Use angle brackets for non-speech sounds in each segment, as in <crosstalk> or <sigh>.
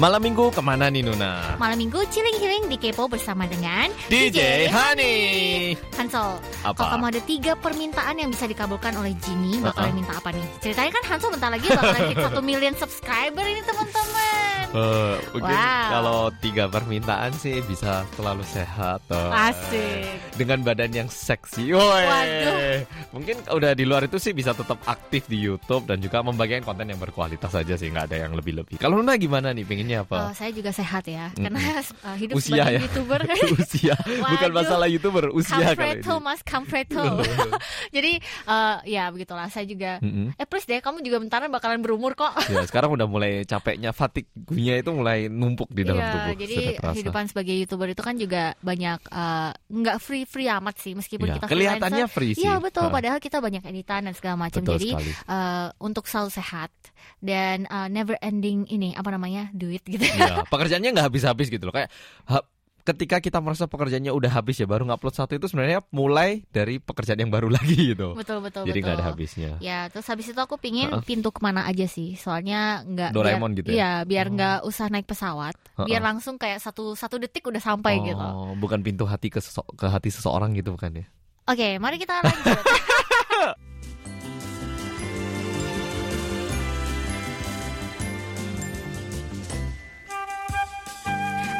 Malam minggu ke mana nih Nuna? Malam minggu chilling healing di Kepo bersama dengan DJ Hani. Hansol. Apa? Kalau kamu ada tiga permintaan yang bisa dikabulkan oleh Jimmy, bakalan Uh-uh. minta apa nih? Ceritanya kan Hansol bentar lagi bakalan hit <laughs> satu million subscriber ini teman-teman. Mungkin Wow. kalau tiga permintaan sih bisa selalu sehat. eh, Asik. Dengan badan yang seksi. Woi. Waduh. Mungkin udah di luar itu sih bisa tetap aktif di YouTube dan juga membagikan konten yang berkualitas saja sih nggak ada yang lebih-lebih. Kalau Nuna gimana nih? Pengennya Apa? saya juga sehat ya, Mm-mm. karena uh, hidup Usia sebagai ya? youtuber <laughs> usia, bukan Waduh. masalah youtuber, usia Kampreto mas Kampreto <laughs> <laughs> Jadi uh, ya begitulah Saya juga Mm-mm. Eh please deh kamu juga bentaran bakalan berumur kok Ya sekarang udah mulai capeknya fatigunya itu mulai numpuk di dalam Iya, tubuh. jadi kehidupan sebagai youtuber itu kan juga banyak uh, nggak free free amat sih meskipun Iya, kita kelihatannya free sih. Iya betul, Ha. padahal kita banyak editan dan segala macam. Jadi sekali. uh, untuk selalu sehat dan uh, never ending ini apa namanya duit gitu. Iya, pekerjaannya nggak habis-habis gitu loh. Kayak ha- ketika kita merasa pekerjaannya udah habis ya baru ngupload satu itu sebenarnya mulai dari pekerjaan yang baru <laughs> lagi gitu. betul betul Jadi nggak ada habisnya. Ya, terus habis itu aku pingin Ha-ha. pintu ke mana aja sih, soalnya nggak Doraemon biar, gitu ya? Iya, biar Oh. nggak usah naik pesawat, Ha-ha. biar langsung kayak satu satu detik udah sampai gitu. Oh, bukan pintu hati ke, ke hati seseorang gitu bukan ya? Oke, mari kita lanjut. <laughs>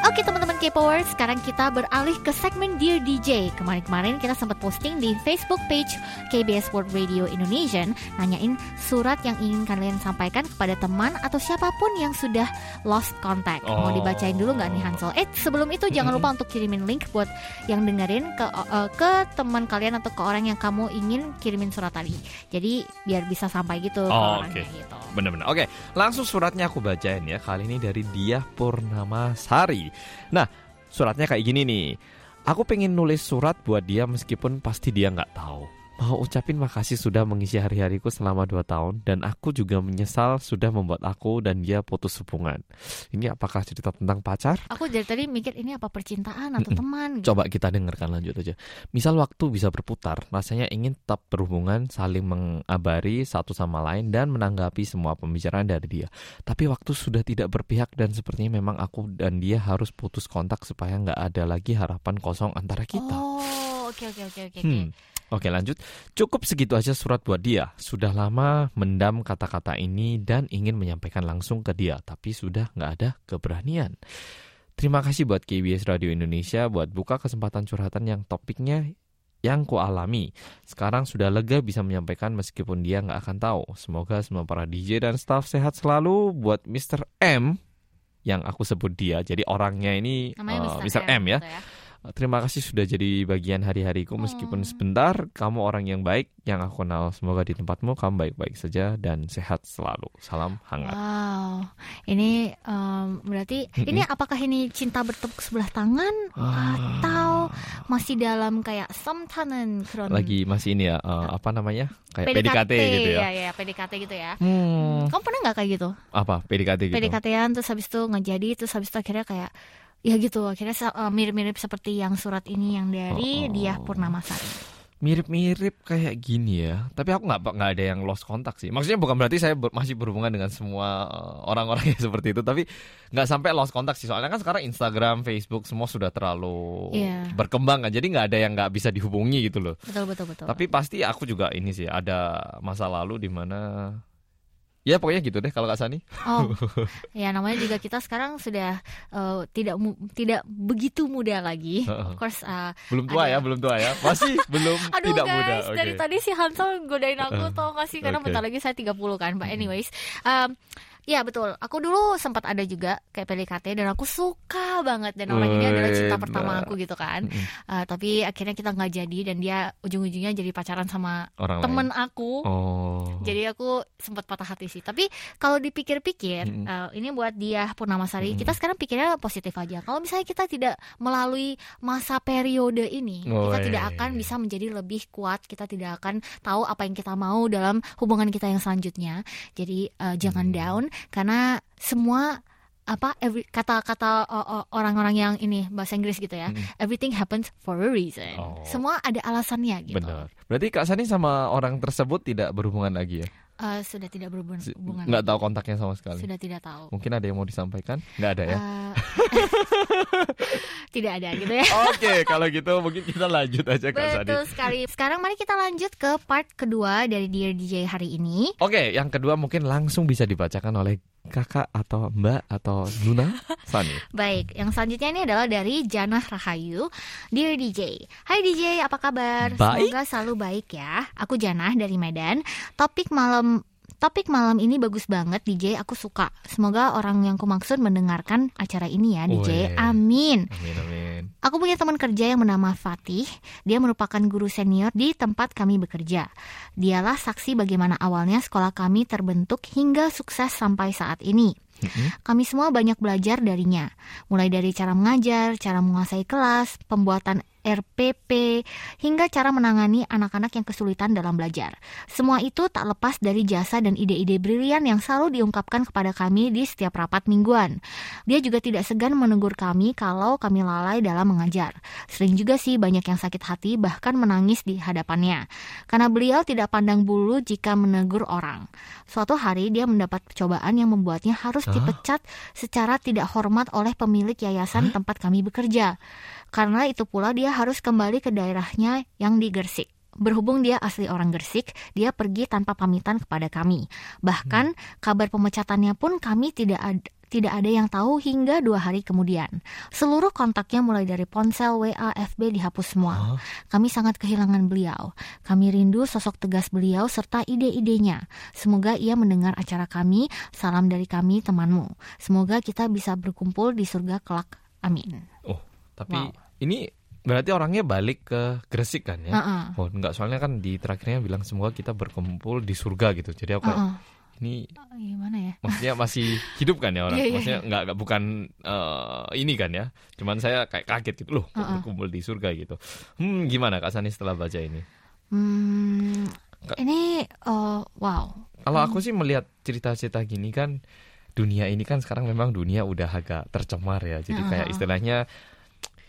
Oke teman-teman K-Power, sekarang kita beralih ke segmen Dear DJ. Kemarin-kemarin kita sempat posting di Facebook page KBS World Radio Indonesian nanyain surat yang ingin kalian sampaikan kepada teman atau siapa pun yang sudah lost contact. Mau Oh. dibacain dulu nggak nih Hansel? Eh sebelum itu <laughs> jangan lupa untuk kirimin link buat yang dengerin ke eh, ke teman kalian atau ke orang yang kamu ingin kirimin surat tadi. Jadi biar bisa sampai gitu ke Oh, orangnya oke. gitu. Bener-bener. Oke, langsung suratnya aku bacain ya. Kali ini dari Dia Purnama Sari. Nah, suratnya kayak gini nih. Aku pengen nulis surat buat dia meskipun pasti dia nggak tahu. Mau ucapin makasih sudah mengisi hari-hariku selama 2 tahun dan aku juga menyesal sudah membuat aku dan dia putus hubungan. Ini apakah cerita tentang pacar? Aku dari tadi mikir ini apa percintaan atau teman gitu. Coba kita dengarkan lanjut aja. Misal waktu bisa berputar, rasanya ingin tetap berhubungan, saling mengabari satu sama lain dan menanggapi semua pembicaraan dari dia. Tapi waktu sudah tidak berpihak dan sepertinya memang aku dan dia harus putus kontak supaya nggak ada lagi harapan kosong antara kita. Oh, oke oke oke oke. oke. Hmm. Oke lanjut, cukup segitu aja surat buat dia. Sudah lama mendam kata-kata ini dan ingin menyampaikan langsung ke dia, tapi sudah nggak ada keberanian. Terima kasih buat KBS Radio Indonesia buat buka kesempatan curhatan yang topiknya yang ku alami. Sekarang sudah lega bisa menyampaikan meskipun dia nggak akan tahu. Semoga semua para DJ dan staff sehat selalu buat Mr. M yang aku sebut dia. Jadi orangnya ini Namanya eh, Mr. Mr. M, ya. gitu Terima kasih sudah jadi bagian hari-hariku meskipun Oh. sebentar. Kamu orang yang baik yang aku kenal. Semoga di tempatmu kamu baik-baik saja dan sehat selalu. Salam hangat. Wow, ini em, berarti ini apakah ini cinta bertepuk sebelah tangan atau masih dalam kayak samtanen kron lagi masih ini ya eh, apa namanya kayak PDKT, gitu ya. ya, ya PDKT gitu ya. Hmm, Kamu pernah nggak kayak gitu? apa PDKT gitu? PDKT-an terus habis itu nggak jadi terus habis itu akhirnya kayak ya gitu akhirnya eh, mirip-mirip seperti yang surat ini yang dari Oh. dia Purnamasari. Mirip-mirip kayak gini ya. Tapi aku nggak nggak ada yang lost kontak sih. Maksudnya bukan berarti saya ber- masih berhubungan dengan semua eh, orang-orang yang <laughs> seperti itu. Tapi nggak sampai lost kontak sih. Soalnya kan sekarang Instagram, Facebook semua sudah terlalu Iya. berkembang kan. Jadi nggak ada yang nggak bisa dihubungi gitu loh. Betul betul betul. Tapi pasti aku juga ini sih ada masa lalu di mana ya pokoknya gitu deh kalau Kak Sani. Oh, <laughs> ya namanya juga kita sekarang sudah eh, tidak mu- tidak begitu muda lagi. Of course, eh, Belum tua Ada. ya, belum tua ya. Masih <laughs> belum aduh tidak guys, muda. Oke. dari tadi si Hansel godain aku tau gak sih karena Oke. bentar lagi saya 30 kan. But anyways, um, ya betul. Aku dulu sempat ada juga kayak PDKT dan aku suka banget dan orang ini adalah cinta pertama nah. aku gitu kan. Eh, tapi akhirnya kita nggak jadi dan dia ujung-ujungnya jadi pacaran sama Orang temen lain. aku. Oh. Jadi aku sempat patah hati sih. Tapi kalau dipikir-pikir, Mm-mm. eh, ini buat dia Purnamasari, Mm-mm. kita sekarang pikirnya positif aja. Kalau misalnya kita tidak melalui masa periode ini, kita Woi. tidak akan bisa menjadi lebih kuat. Kita tidak akan tahu apa yang kita mau dalam hubungan kita yang selanjutnya. Jadi eh, jangan Hmm. down karena semua apa every kata-kata uh, uh, orang-orang yang ini bahasa Inggris gitu ya. Mm-mm. Everything happens for a reason. Oh. Semua ada alasannya gitu. Benar. Berarti Kak Sani sama orang tersebut tidak berhubungan lagi ya? Uh, sudah tidak berhubungan. Nggak tahu kontaknya sama sekali. Sudah tidak tahu. Mungkin ada yang mau disampaikan? Nggak ada ya? Uh, <laughs> tidak ada gitu ya. Oke, okay, kalau gitu mungkin kita lanjut aja Kak Sadi. Betul sekali. Sekarang mari kita lanjut ke part kedua dari Dear DJ hari ini. Oke, okay, yang kedua mungkin langsung bisa dibacakan oleh kakak atau mbak atau Nuna Sani. <laughs> Baik, yang selanjutnya ini adalah dari Janah Rahayu. Dear DJ, Hai DJ, apa kabar? Baik. Semoga selalu baik ya. Aku Janah dari Medan. Topik malam Topik malam ini bagus banget DJ, aku suka. Semoga orang yang kumaksud mendengarkan acara ini ya DJ. Amin. Amin amin. Aku punya teman kerja yang bernama Fatih. Dia merupakan guru senior di tempat kami bekerja. Dialah saksi bagaimana awalnya sekolah kami terbentuk hingga sukses sampai saat ini. Kami semua banyak belajar darinya, mulai dari cara mengajar, cara menguasai kelas, pembuatan RPP, hingga cara menangani anak-anak yang kesulitan dalam belajar. Semua itu tak lepas dari jasa dan ide-ide brilian yang selalu diungkapkan kepada kami di setiap rapat mingguan. Dia juga tidak segan menegur kami kalau kami lalai dalam mengajar. Sering juga sih banyak yang sakit hati bahkan menangis di hadapannya. Karena beliau tidak pandang bulu jika menegur orang. Suatu hari dia mendapat percobaan yang membuatnya harus dipecat secara tidak hormat oleh pemilik yayasan tempat kami bekerja. Karena itu pula dia harus kembali ke daerahnya yang di Gersik. Berhubung dia asli orang Gersik, dia pergi tanpa pamitan kepada kami. Bahkan kabar pemecatannya pun kami tidak ada, tidak ada yang tahu hingga dua hari kemudian. Seluruh kontaknya mulai dari ponsel, WA, FB dihapus semua. Kami sangat kehilangan beliau. Kami rindu sosok tegas beliau serta ide-idenya. Semoga ia mendengar acara kami. Salam dari kami temanmu. Semoga kita bisa berkumpul di surga kelak. Amin. Tapi wow. ini berarti orangnya balik ke Gresik kan ya? Uh-uh. Oh enggak, soalnya kan di terakhirnya bilang semoga kita berkumpul di surga gitu. Jadi aku uh-uh. ini oh, gimana ya? Maksudnya masih hidup kan ya orang? yeah, yeah, maksudnya enggak, enggak bukan uh, ini kan ya? Cuman saya kayak kaget gitu loh, uh-uh. berkumpul di surga gitu. Hmm, gimana Kak Sani setelah baca ini? Hmm, ini uh, wow. Kalau aku sih melihat cerita-cerita gini kan dunia ini kan sekarang memang dunia udah agak tercemar ya. Jadi kayak istilahnya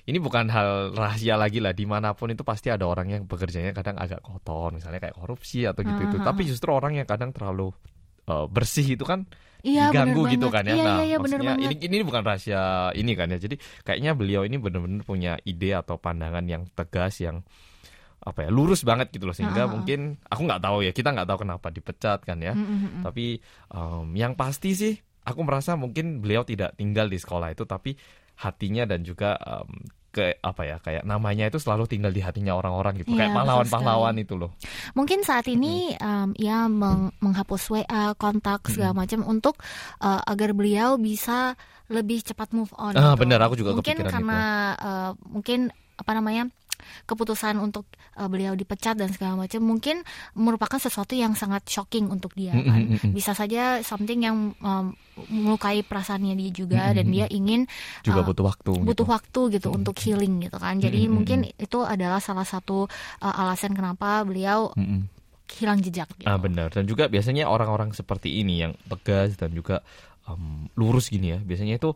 ini bukan hal rahasia lagi lah di mana pun itu pasti ada orang yang bekerjanya kadang agak kotor misalnya kayak korupsi atau gitu itu uh -huh. tapi justru orang yang kadang terlalu uh, bersih itu kan Iya, diganggu gitu kan ya. Iya, nah, iya, iya, maksudnya ini ini bukan rahasia ini kan ya. Jadi kayaknya beliau ini benar-benar punya ide atau pandangan yang tegas yang apa ya lurus banget gitu loh sehingga uh -huh. mungkin aku nggak tahu ya kita nggak tahu kenapa dipecat kan ya. Uh -huh. Tapi um, yang pasti sih aku merasa mungkin beliau tidak tinggal di sekolah itu tapi hatinya dan juga um, ke apa ya kayak namanya itu selalu tinggal di hatinya orang-orang gitu ya, kayak pahlawan-pahlawan itu loh. Mungkin saat ini hmm. um, ya meng menghapus WA kontak segala hmm. macam untuk uh, agar beliau bisa lebih cepat move on. Ah gitu. benar aku juga mungkin karena uh, mungkin apa namanya keputusan untuk uh, beliau dipecat dan segala macam mungkin merupakan sesuatu yang sangat shocking untuk dia kan. Bisa saja something yang um, melukai perasaannya dia juga dan dia ingin juga uh, butuh waktu butuh gitu. waktu gitu untuk healing gitu kan. Jadi mungkin itu adalah salah satu uh, alasan kenapa beliau hilang jejak gitu. Ah benar dan juga biasanya orang-orang seperti ini yang tegas dan juga um, lurus gini ya biasanya itu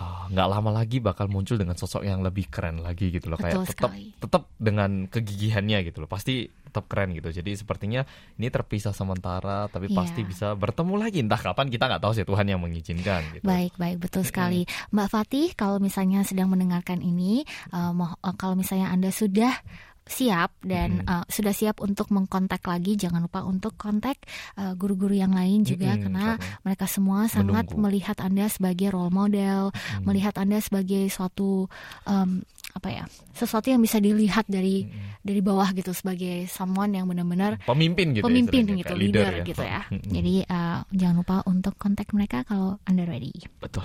nggak uh, lama lagi bakal muncul dengan sosok yang lebih keren lagi gitu loh. Betul kayak tetap tetap dengan kegigihannya gitu loh. Pasti tetap keren gitu. Jadi sepertinya ini terpisah sementara tapi yeah. pasti bisa bertemu lagi. Entah kapan kita nggak tahu sih Tuhan yang mengizinkan gitu. baik baik. Betul sekali. Mbak Fatih kalau misalnya sedang mendengarkan ini uh, kalau misalnya anda sudah siap dan hmm. uh, sudah siap untuk mengkontak lagi jangan lupa untuk kontak uh, guru-guru uh, yang lain juga hmm, karena mereka semua sangat menunggu. melihat anda sebagai role model hmm. melihat anda sebagai suatu um, apa ya sesuatu yang bisa dilihat dari hmm. dari bawah gitu sebagai someone yang benar-benar pemimpin gitu pemimpin ya, gitu leader, leader ya. gitu ya. Hmm. jadi uh, jangan lupa untuk kontak mereka kalau anda ready. Betul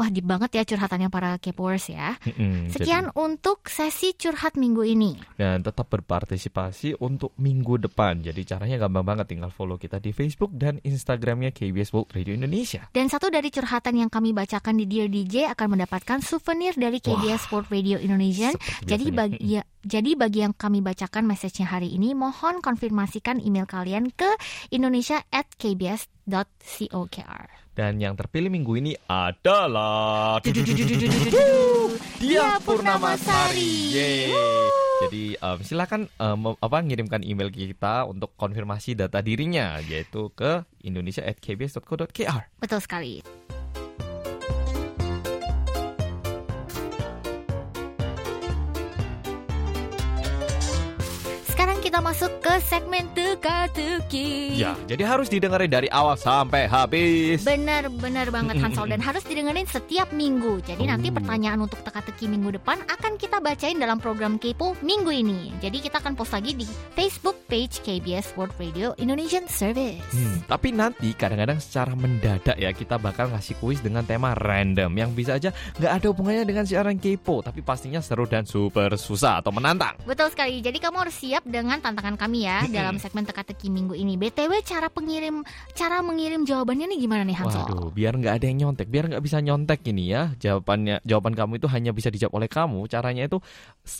wah di banget ya curhatannya para kepoers ya. Hmm, sekian jadi... untuk sesi curhat minggu ini. Dan tetap berpartisipasi untuk minggu depan. Jadi caranya gampang banget tinggal follow kita di Facebook dan Instagramnya KBS World Radio Indonesia. Dan satu dari curhatan yang kami bacakan di Dear DJ akan mendapatkan souvenir dari KBS World Radio Indonesia Indonesian. Jadi bagi ya, jadi bagi yang kami bacakan message-nya hari ini, mohon konfirmasikan email kalian ke indonesia@kbs.cokr. Dan yang terpilih minggu ini adalah Dia Purnamasari. Yeay. Jadi Jadi um, silakan um, apa ngirimkan email kita untuk konfirmasi data dirinya yaitu ke indonesia@kbs.co.kr. Betul sekali. Kita masuk ke segmen teka-teki. Ya, jadi harus didengarin dari awal sampai habis. Benar-benar banget Hansol dan <laughs> harus didengerin setiap minggu. Jadi nanti Oh. pertanyaan untuk teka-teki minggu depan akan kita bacain dalam program Kepo minggu ini. Jadi kita akan post lagi di Facebook page KBS World Radio Indonesian Service. Hmm, tapi nanti kadang-kadang secara mendadak ya kita bakal ngasih kuis dengan tema random yang bisa aja nggak ada hubungannya dengan siaran kepo tapi pastinya seru dan super susah atau menantang. Betul sekali. Jadi kamu harus siap dengan tantangan kami ya dalam segmen teka-teki minggu ini. BTW cara pengirim cara mengirim jawabannya nih gimana nih Hansol? Waduh, biar nggak ada yang nyontek, biar nggak bisa nyontek ini ya jawabannya jawaban kamu itu hanya bisa dijawab oleh kamu. Caranya itu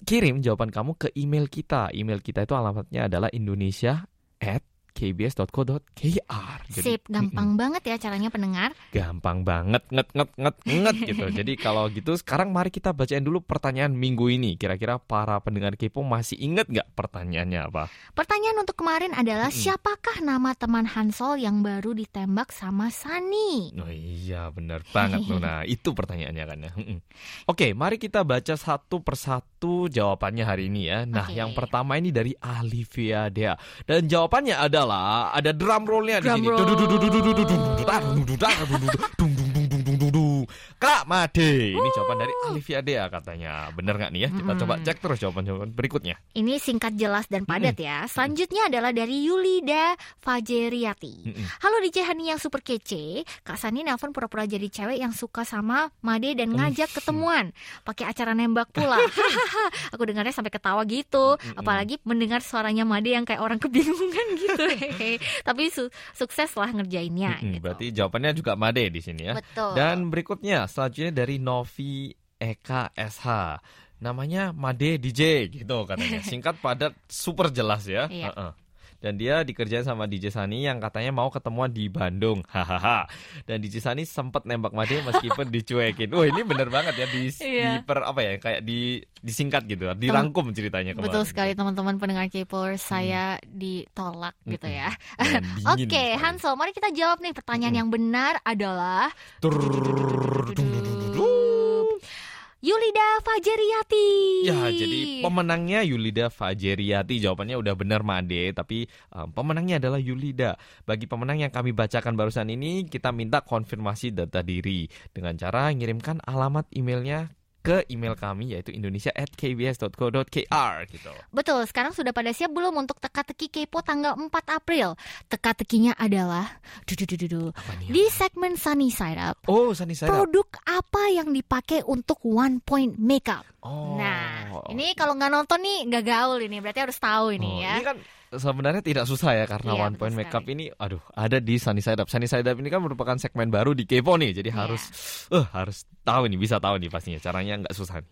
kirim jawaban kamu ke email kita. Email kita itu alamatnya adalah indonesia at kbs.co.kr. Jadi, Sip, gampang banget ya caranya pendengar. gampang banget nget nget nget nget gitu. Jadi <laughs> kalau gitu sekarang mari kita bacain dulu pertanyaan minggu ini. Kira-kira para pendengar kepo masih inget nggak pertanyaannya apa? Pertanyaan untuk kemarin adalah Mm-mm. siapakah nama teman Hansol yang baru ditembak sama Sani? Oh iya benar banget <laughs> tuh. Nah itu pertanyaannya kan ya. Mm-mm. Oke mari kita baca satu persatu jawabannya hari ini ya. Nah Oke. yang pertama ini dari Alivia Dea dan jawabannya adalah ada drum rollnya di sini. Kak Made ini jawaban dari Alivia Dea katanya. Bener nggak nih ya? Kita Mm-mm. coba cek terus jawaban-jawaban berikutnya. Ini singkat jelas dan padat ya. Selanjutnya adalah dari Yulida Fajeriati. Mm-mm. Halo DJ Hani yang super kece, Kak Sani nelpon pura-pura jadi cewek yang suka sama Made dan ngajak ketemuan. Pakai acara nembak pula. <laughs> Aku dengarnya sampai ketawa gitu. Apalagi mendengar suaranya Made yang kayak orang kebingungan <laughs> gitu. Tapi su- sukses lah ngerjainnya Mm-mm, gitu. Berarti jawabannya juga Made di sini ya. Betul. Dan berikutnya selanjutnya dari Novi Eka SH. Namanya Made DJ gitu katanya. <laughs> Singkat padat super jelas ya. Iya. Heeh. Dan dia dikerjain sama DJ Sani yang katanya mau ketemuan di Bandung. <laughs> Hahaha. Dan DJ Sani sempat nembak Made meskipun <laughs> dicuekin. Wah, ini bener banget ya di, Iya. di per apa ya kayak di disingkat gitu, dirangkum ceritanya kemarin. Betul sekali teman-teman pendengar K-popers saya ditolak gitu ya. <laughs> Dingin Oke, sekali. Hansol, mari kita jawab nih pertanyaan yang benar adalah Yulida Fajeriati. Ya, jadi pemenangnya Yulida Fajeriati. Jawabannya udah benar Made, tapi um, pemenangnya adalah Yulida. Bagi pemenang yang kami bacakan barusan ini, kita minta konfirmasi data diri dengan cara ngirimkan alamat emailnya ke email kami yaitu indonesia@kbs.co.kr gitu. Betul, sekarang sudah pada siap belum untuk teka-teki Kepo tanggal 4 April? Teka-tekinya adalah dududududu. Apa nih? Di segmen Sunny Side Up, Oh, Sunny Side Up. produk apa yang dipakai untuk one point makeup? Oh. Nah, ini kalau nggak nonton nih nggak gaul ini, berarti harus tahu ini Oh, ya. Ini kan sebenarnya tidak susah ya karena Iya, One betul Point Makeup sekali. ini aduh ada di Sunny Side Up. Sunny Side Up ini kan merupakan segmen baru di Kepo nih. Jadi Iya. harus eh harus tahu nih, bisa tahu nih pastinya. Caranya nggak susah. nih.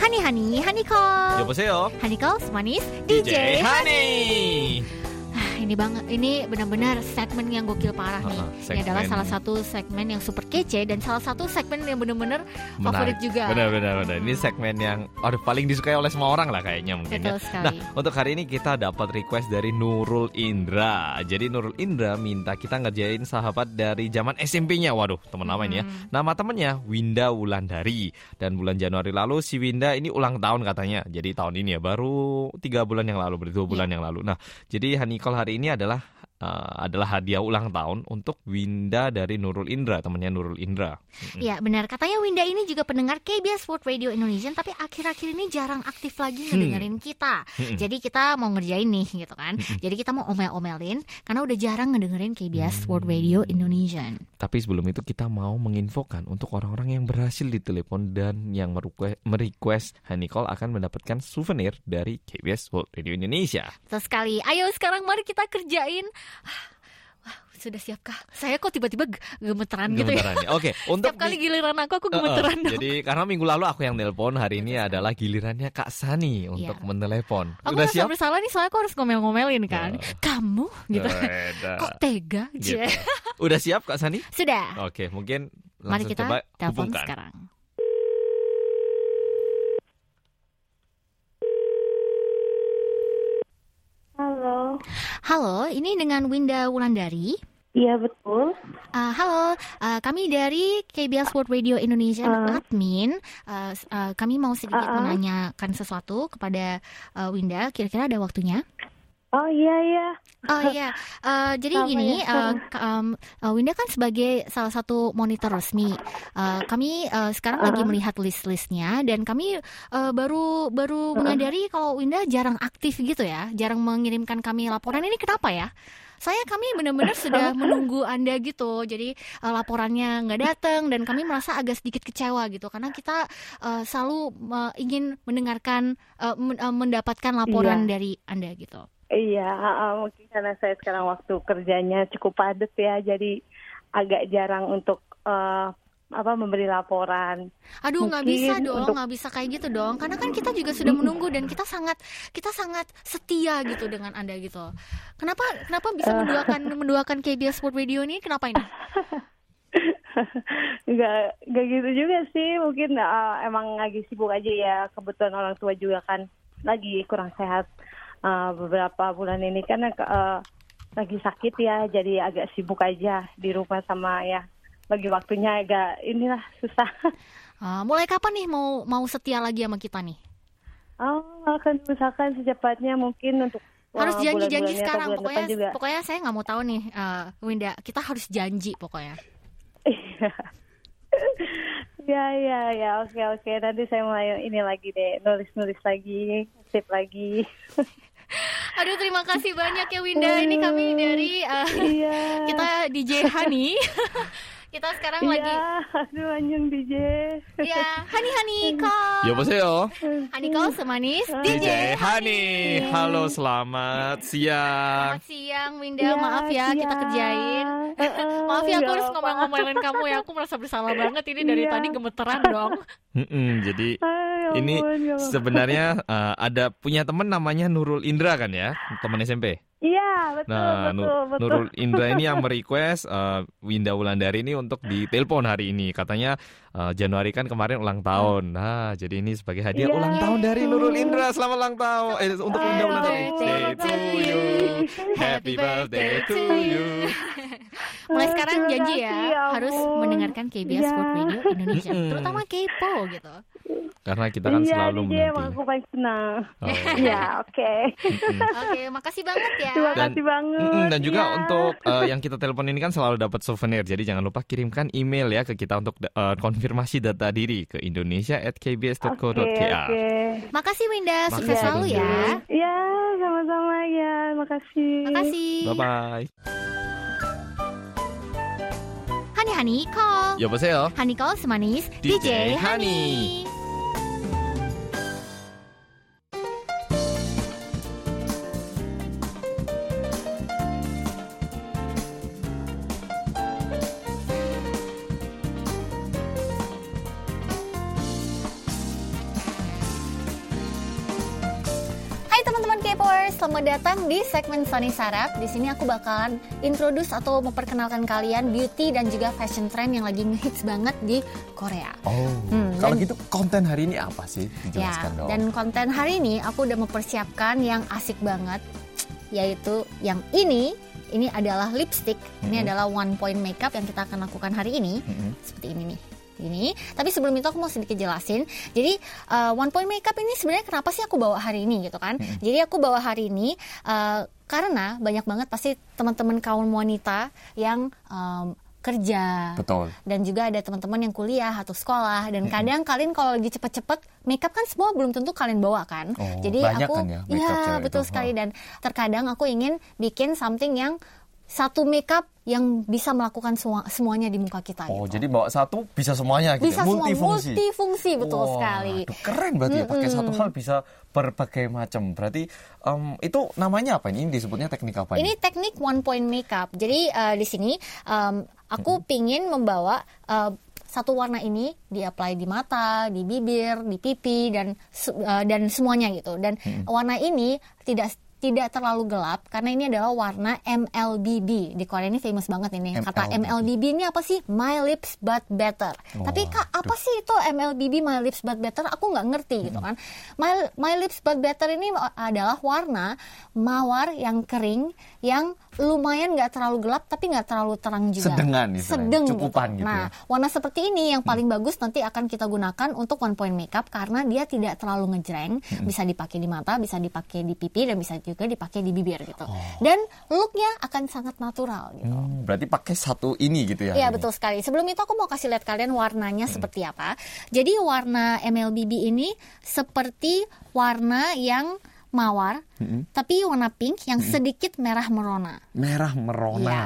Hani Hani, Hani Call. 여보세요. Hani Call, manis, DJ. Honey. Ah, ini banget, ini benar-benar segmen yang gokil parah nih. Uh-uh, Ini adalah salah satu segmen yang super kece dan salah satu segmen yang benar-benar favorit juga. Benar benar. Ini segmen yang aduh paling disukai oleh semua orang lah kayaknya mungkin ya. Betul sekali. Nah, untuk hari ini kita dapat request dari Nurul Indra. Jadi Nurul Indra minta kita ngerjain sahabat dari zaman SMP-nya. Waduh, teman lama ini ya. Hmm. Nama temennya Winda Wulandari. Dan bulan Januari lalu si Winda ini ulang tahun katanya. Jadi tahun ini ya, baru tiga bulan yang lalu, berarti dua bulan yang lalu. Nah, jadi Hanikol hari ini adalah eh, adalah hadiah ulang tahun untuk Winda dari Nurul Indra, temannya Nurul Indra. Iya benar, katanya Winda ini juga pendengar KBS World Radio Indonesia Tapi akhir-akhir ini jarang aktif lagi Hmm. ngedengerin kita. Jadi kita mau ngerjain nih gitu kan. Jadi kita mau omel-omelin Karena udah jarang ngedengerin KBS World Radio Indonesia Tapi sebelum itu kita mau menginfokan untuk orang-orang yang berhasil ditelepon dan yang merequest, Hanikol akan mendapatkan souvenir dari KBS World Radio Indonesia. Betul sekali. Ayo sekarang mari kita kerjain sudah siapkah? Saya kok tiba-tiba ge- gemeteran, gitu ya. Gemeteran ya. Oke, <laughs> untuk Setiap kali giliran aku aku gemeteran dong. Jadi karena minggu lalu aku yang nelpon, hari ini adalah gilirannya Kak Sani untuk Iya. menelepon. Aku Udah siap? bersalah nih soalnya aku harus ngomel-ngomelin kan. Ya. Kamu gitu. Beda. Kok tega? Gitu. Udah siap Kak Sani? Sudah. Oke, mungkin Mari langsung kita coba telepon hubungkan. sekarang. Halo. Ini dengan Winda Wulandari. Iya betul. Uh, halo, uh, kami dari KBS World Radio Indonesia Ah. admin. Uh, uh, kami mau sedikit Ah, ah. menanyakan sesuatu kepada uh, Winda. Kira-kira ada waktunya? Oh iya iya. Oh iya, Uh, jadi Apa gini, ya? uh, um, uh, Winda kan sebagai salah satu monitor resmi. Uh, kami uh, sekarang lagi Uh-uh. melihat list-listnya dan kami uh, baru baru Uh-uh. menyadari kalau Winda jarang aktif gitu ya, jarang mengirimkan kami laporan. Ini kenapa ya? Saya kami benar-benar <laughs> sudah menunggu Anda gitu. Jadi uh, laporannya nggak datang dan kami merasa agak sedikit kecewa gitu karena kita uh, selalu uh, ingin mendengarkan uh, men- uh, mendapatkan laporan Iya. dari Anda gitu. Iya, mungkin karena saya sekarang waktu kerjanya cukup padat ya, jadi agak jarang untuk uh, apa memberi laporan. Aduh nggak bisa dong, untuk- nggak bisa kayak gitu dong. Karena kan kita juga sudah menunggu dan kita sangat kita sangat setia gitu dengan anda gitu. Kenapa kenapa bisa menduakan <laughs> menduakan KBS Sport Radio ini? Kenapa ini? <laughs> Enggak enggak gitu juga sih, mungkin uh, emang lagi sibuk aja ya. Kebetulan orang tua juga kan lagi kurang sehat uh, beberapa bulan ini karena uh, lagi sakit ya, jadi agak sibuk aja di rumah sama ya. Bagi waktunya agak inilah susah. Ah, mulai kapan nih mau mau setia lagi sama kita nih? Oh, akan usahakan secepatnya mungkin untuk Harus uh, janji-janji sekarang. Pokoknya juga. pokoknya saya nggak mau tahu nih, eh, Winda. Kita harus janji pokoknya. <laughs> ya ya ya oke oke nanti saya mulai ini lagi deh nulis nulis lagi sip lagi <laughs> <laughs> Aduh terima kasih banyak ya Winda. Ini kami dari eh, iya <laughs> kita DJ Hani. <laughs> kita sekarang lagi iya aduh anjing DJ ya Hani Hani call. 여보세요. Hani call semanis DJ Hani. Halo, selamat siang. Selamat siang Winda, Iya, maaf ya kita siang. kerjain. <laughs> Eh, eh, <laughs> maaf ya aku nggak harus apa. ngomel-ngomelin kamu ya. Aku merasa bersalah banget <laughs> ini dari Iya. tadi gemeteran dong. Mm-mm, jadi Ay, ya ini ampun, ya ampun. sebenarnya uh, ada punya teman namanya Nurul Indra kan ya, teman SMP. iya betul Nah, betul Nu- betul Nurul Indra ini yang merequest uh, Winda Wulandari ini untuk ditelepon hari ini. Katanya uh, Januari kan kemarin ulang tahun. Nah, jadi ini sebagai hadiah Iya. ulang tahun dari Nurul Indra. Selamat ulang tahun. Eh untuk Winda Happy Wulandari. birthday Day to you. Happy birthday to you. Mulai sekarang janji ya ya harus mendengarkan KBS Iya. World Radio Indonesia, terutama Kepo gitu. Karena kita kan iya selalu DJ emang menanti. aku paling senang Oh. iya <laughs> oke Mm-mm. Oke, makasih banget ya. terima Dan- kasih banget Mm-mm, dan juga Iya. untuk uh, yang kita telepon ini kan selalu dapat souvenir. Jadi jangan lupa kirimkan email ya ke kita untuk uh, konfirmasi data diri ke indonesia@kbs.co.kr. Oke, oke. Makasih Winda, sukses Makasih, selalu ya. Ya, sama-sama ya. Makasih. Makasih. Bye bye. Hani Hani call. 여보세요. Hani call semanis DJ DJ, Hani. Hani. Selamat datang di segmen Sunny Sarap. Di sini aku bakalan introduce atau memperkenalkan kalian beauty dan juga fashion trend yang lagi ngehits banget di Korea. Oh, Hmm, kalau dan- gitu konten hari ini apa sih? Ya, Dijelaskan dong. dan konten hari ini aku udah mempersiapkan yang asik banget, yaitu yang ini. Ini adalah lipstick. Ini Mhm. adalah one point makeup yang kita akan lakukan hari ini. Mm-mm. seperti ini nih ini. Tapi sebelum itu aku mau sedikit jelasin. Jadi uh, one point makeup ini sebenarnya kenapa sih aku bawa hari ini gitu kan? Jadi aku bawa hari ini uh, karena banyak banget pasti teman-teman kaum wanita yang um, kerja. Betul. dan juga ada teman-teman yang kuliah atau sekolah. Dan kadang kalian kalau lagi cepet-cepet makeup kan semua belum tentu kalian bawa kan? Oh, jadi aku kan ya ya betul itu. sekali. Dan terkadang aku ingin bikin something yang satu makeup yang bisa melakukan semua, semuanya di muka kita. Oh, gitu. jadi bawa satu bisa semuanya gitu. bisa ya? semua multifungsi. multifungsi betul Wah, sekali. aduh, keren berarti ya pakai satu hal bisa berbagai macam. Berarti em, itu namanya apa ini? Ini disebutnya teknik apa Ini ini? teknik one point makeup. Jadi eh, di sini em, aku pingin membawa eh, satu warna ini di-apply di mata, di bibir, di pipi dan eh, dan semuanya gitu. Dan warna ini tidak tidak terlalu gelap karena ini adalah warna MLBB. Di Korea ini famous banget ini. Kata MLBB. MLBB ini apa sih? My lips but better. Tapi Kak, apa sih itu MLBB My lips but better? Aku nggak ngerti gitu kan. My My lips but better ini adalah warna mawar yang kering yang lumayan nggak terlalu gelap tapi nggak terlalu terang juga. Sedengan istilahnya, Sedeng cukupan gitu Nah, ya. warna seperti ini yang paling bagus nanti akan kita gunakan untuk one point makeup karena dia tidak terlalu ngejreng, bisa dipakai di mata, bisa dipakai di pipi dan bisa juga dipakai di bibir gitu. Dan looknya akan sangat natural gitu. Hmm, berarti pakai satu ini gitu ya? Iya betul sekali. Sebelum itu aku mau kasih lihat kalian warnanya seperti apa. Jadi warna MLBB ini seperti warna yang mawar, tapi warna pink yang sedikit merah merona. Merah merona. Ya,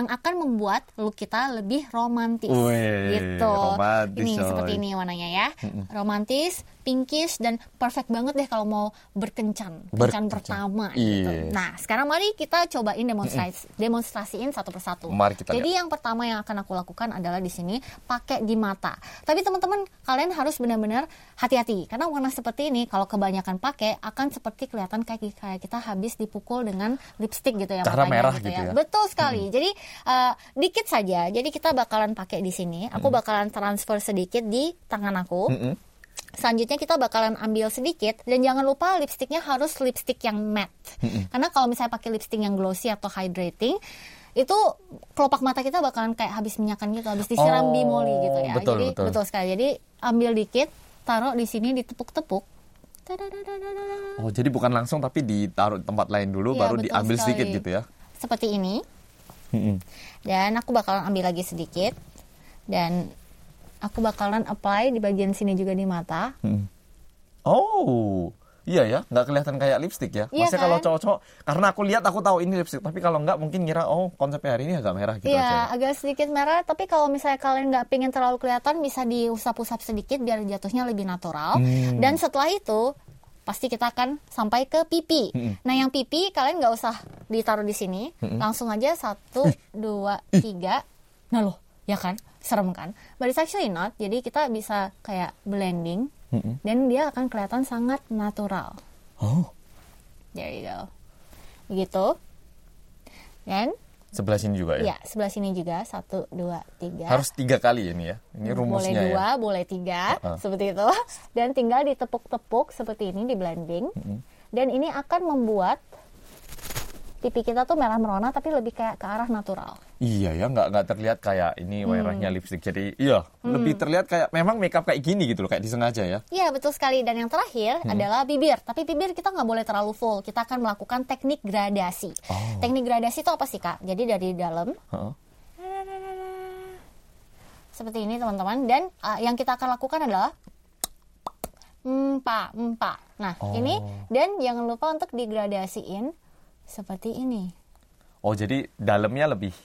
yang akan membuat look kita lebih romantis. Wih, gitu. romantis, ini coy. seperti ini warnanya ya. Romantis, pinkish dan perfect banget deh kalau mau berkencan, kencan Berkencan. pertama gitu. Yes. Nah, sekarang mari kita cobain demonstrasi demonstrasiin satu persatu. Mari kita Jadi yang pertama yang akan aku lakukan adalah di sini pakai di mata. Tapi teman-teman kalian harus benar-benar hati-hati karena warna seperti ini kalau kebanyakan pakai akan seperti kelihatan kayak kayak kita habis dipukul dengan lipstick gitu ya Cara merah gitu, gitu ya. Betul sekali. Jadi eh, dikit saja. Jadi kita bakalan pakai di sini. Aku bakalan transfer sedikit di tangan aku. Mm-mm. Selanjutnya kita bakalan ambil sedikit dan jangan lupa lipstiknya harus lipstick yang matte. Karena kalau misalnya pakai lipstick yang glossy atau hydrating itu kelopak mata kita bakalan kayak habis minyakan gitu, habis disiram Oh, bimoli gitu ya. betul, Jadi betul. sekali. Jadi ambil dikit, taruh di sini ditepuk-tepuk. Oh, jadi bukan langsung tapi ditaruh di tempat lain dulu Iya, baru diambil sekali. sedikit gitu ya. Seperti ini. Dan aku bakalan ambil lagi sedikit. Dan aku bakalan apply di bagian sini juga di mata. Mm. Oh, iya ya, nggak kelihatan kayak lipstick ya. Iya Maksudnya kalau kan? cowok-cowok, karena aku lihat aku tahu ini lipstick, tapi kalau nggak mungkin ngira oh konsepnya hari ini agak merah gitu Iya, aja. agak sedikit merah. Tapi kalau misalnya kalian nggak pengen terlalu kelihatan, bisa diusap-usap sedikit biar jatuhnya lebih natural. Hmm. Dan setelah itu, pasti kita akan sampai ke pipi. Hmm. Nah, yang pipi kalian nggak usah ditaruh di sini, langsung aja satu, dua, tiga. Nah loh, ya kan, serem kan? But it's actually not. Jadi kita bisa kayak blending, Mm-mm. dan dia akan kelihatan sangat natural. Oh, There you go. Begitu. Dan sebelah sini juga ya. ya sebelah sini juga satu, dua, tiga. Harus tiga kali ini ya. Ini boleh rumusnya dua, ya. boleh tiga, Uh-uh. seperti itu. Dan tinggal ditepuk-tepuk seperti ini di blending. Dan ini akan membuat pipi kita tuh merah merona tapi lebih kayak ke arah natural. Iya ya, nggak nggak terlihat kayak ini Hmm. warnanya lipstick. Jadi iya, lebih terlihat kayak memang makeup kayak gini gitu loh, kayak disengaja ya. Iya betul sekali. Dan yang terakhir Hmm. adalah bibir. Tapi bibir kita nggak boleh terlalu full. Kita akan melakukan teknik gradasi. Oh. Teknik gradasi itu apa sih kak? Jadi dari dalam Heeh. seperti ini teman-teman. Dan uh, yang kita akan lakukan adalah empa empa. Nah Oh. ini dan jangan lupa untuk digradasiin seperti ini. Oh jadi dalamnya lebih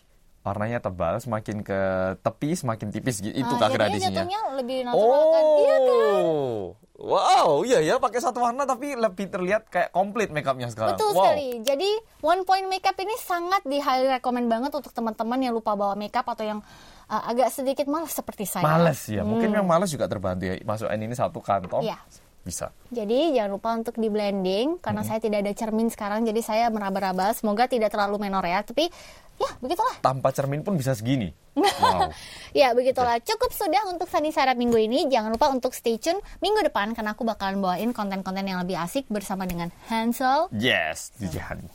warnanya tebal, semakin ke tepi semakin tipis gitu. Itu Nah, kak jadinya gradasinya. jatuhnya lebih natural kan? Iya kan? Oh, wow, iya ya pakai satu warna tapi lebih terlihat kayak komplit makeupnya sekarang. Betul wow. sekali. Jadi one point makeup ini sangat di highly recommend banget untuk teman-teman yang lupa bawa makeup atau yang uh, agak sedikit malas seperti saya. Males ya, mungkin yang males juga terbantu ya. Masukin ini satu kantong, Iya. Bisa. Jadi jangan lupa untuk di blending karena saya tidak ada cermin sekarang jadi saya meraba-raba. Semoga tidak terlalu menor ya. Tapi ya begitulah. Tanpa cermin pun bisa segini. Wow. <laughs> Ya begitulah. Cukup sudah untuk Sani Sarap minggu ini. Jangan lupa untuk stay tune minggu depan karena aku bakalan bawain konten-konten yang lebih asik bersama dengan Hansel. yes, DJ Hani.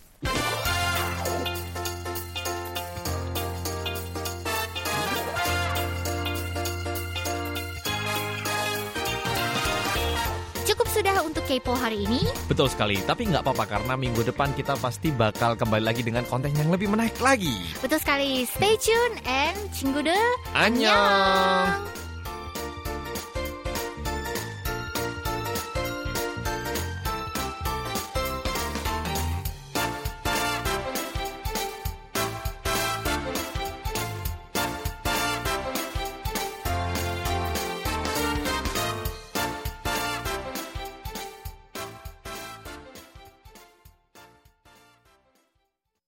untuk Kepo hari ini. Betul sekali, tapi nggak apa-apa karena minggu depan kita pasti bakal kembali lagi dengan konten yang lebih menaik lagi. Betul sekali, stay tune and cinggude. Annyeong! Annyeong.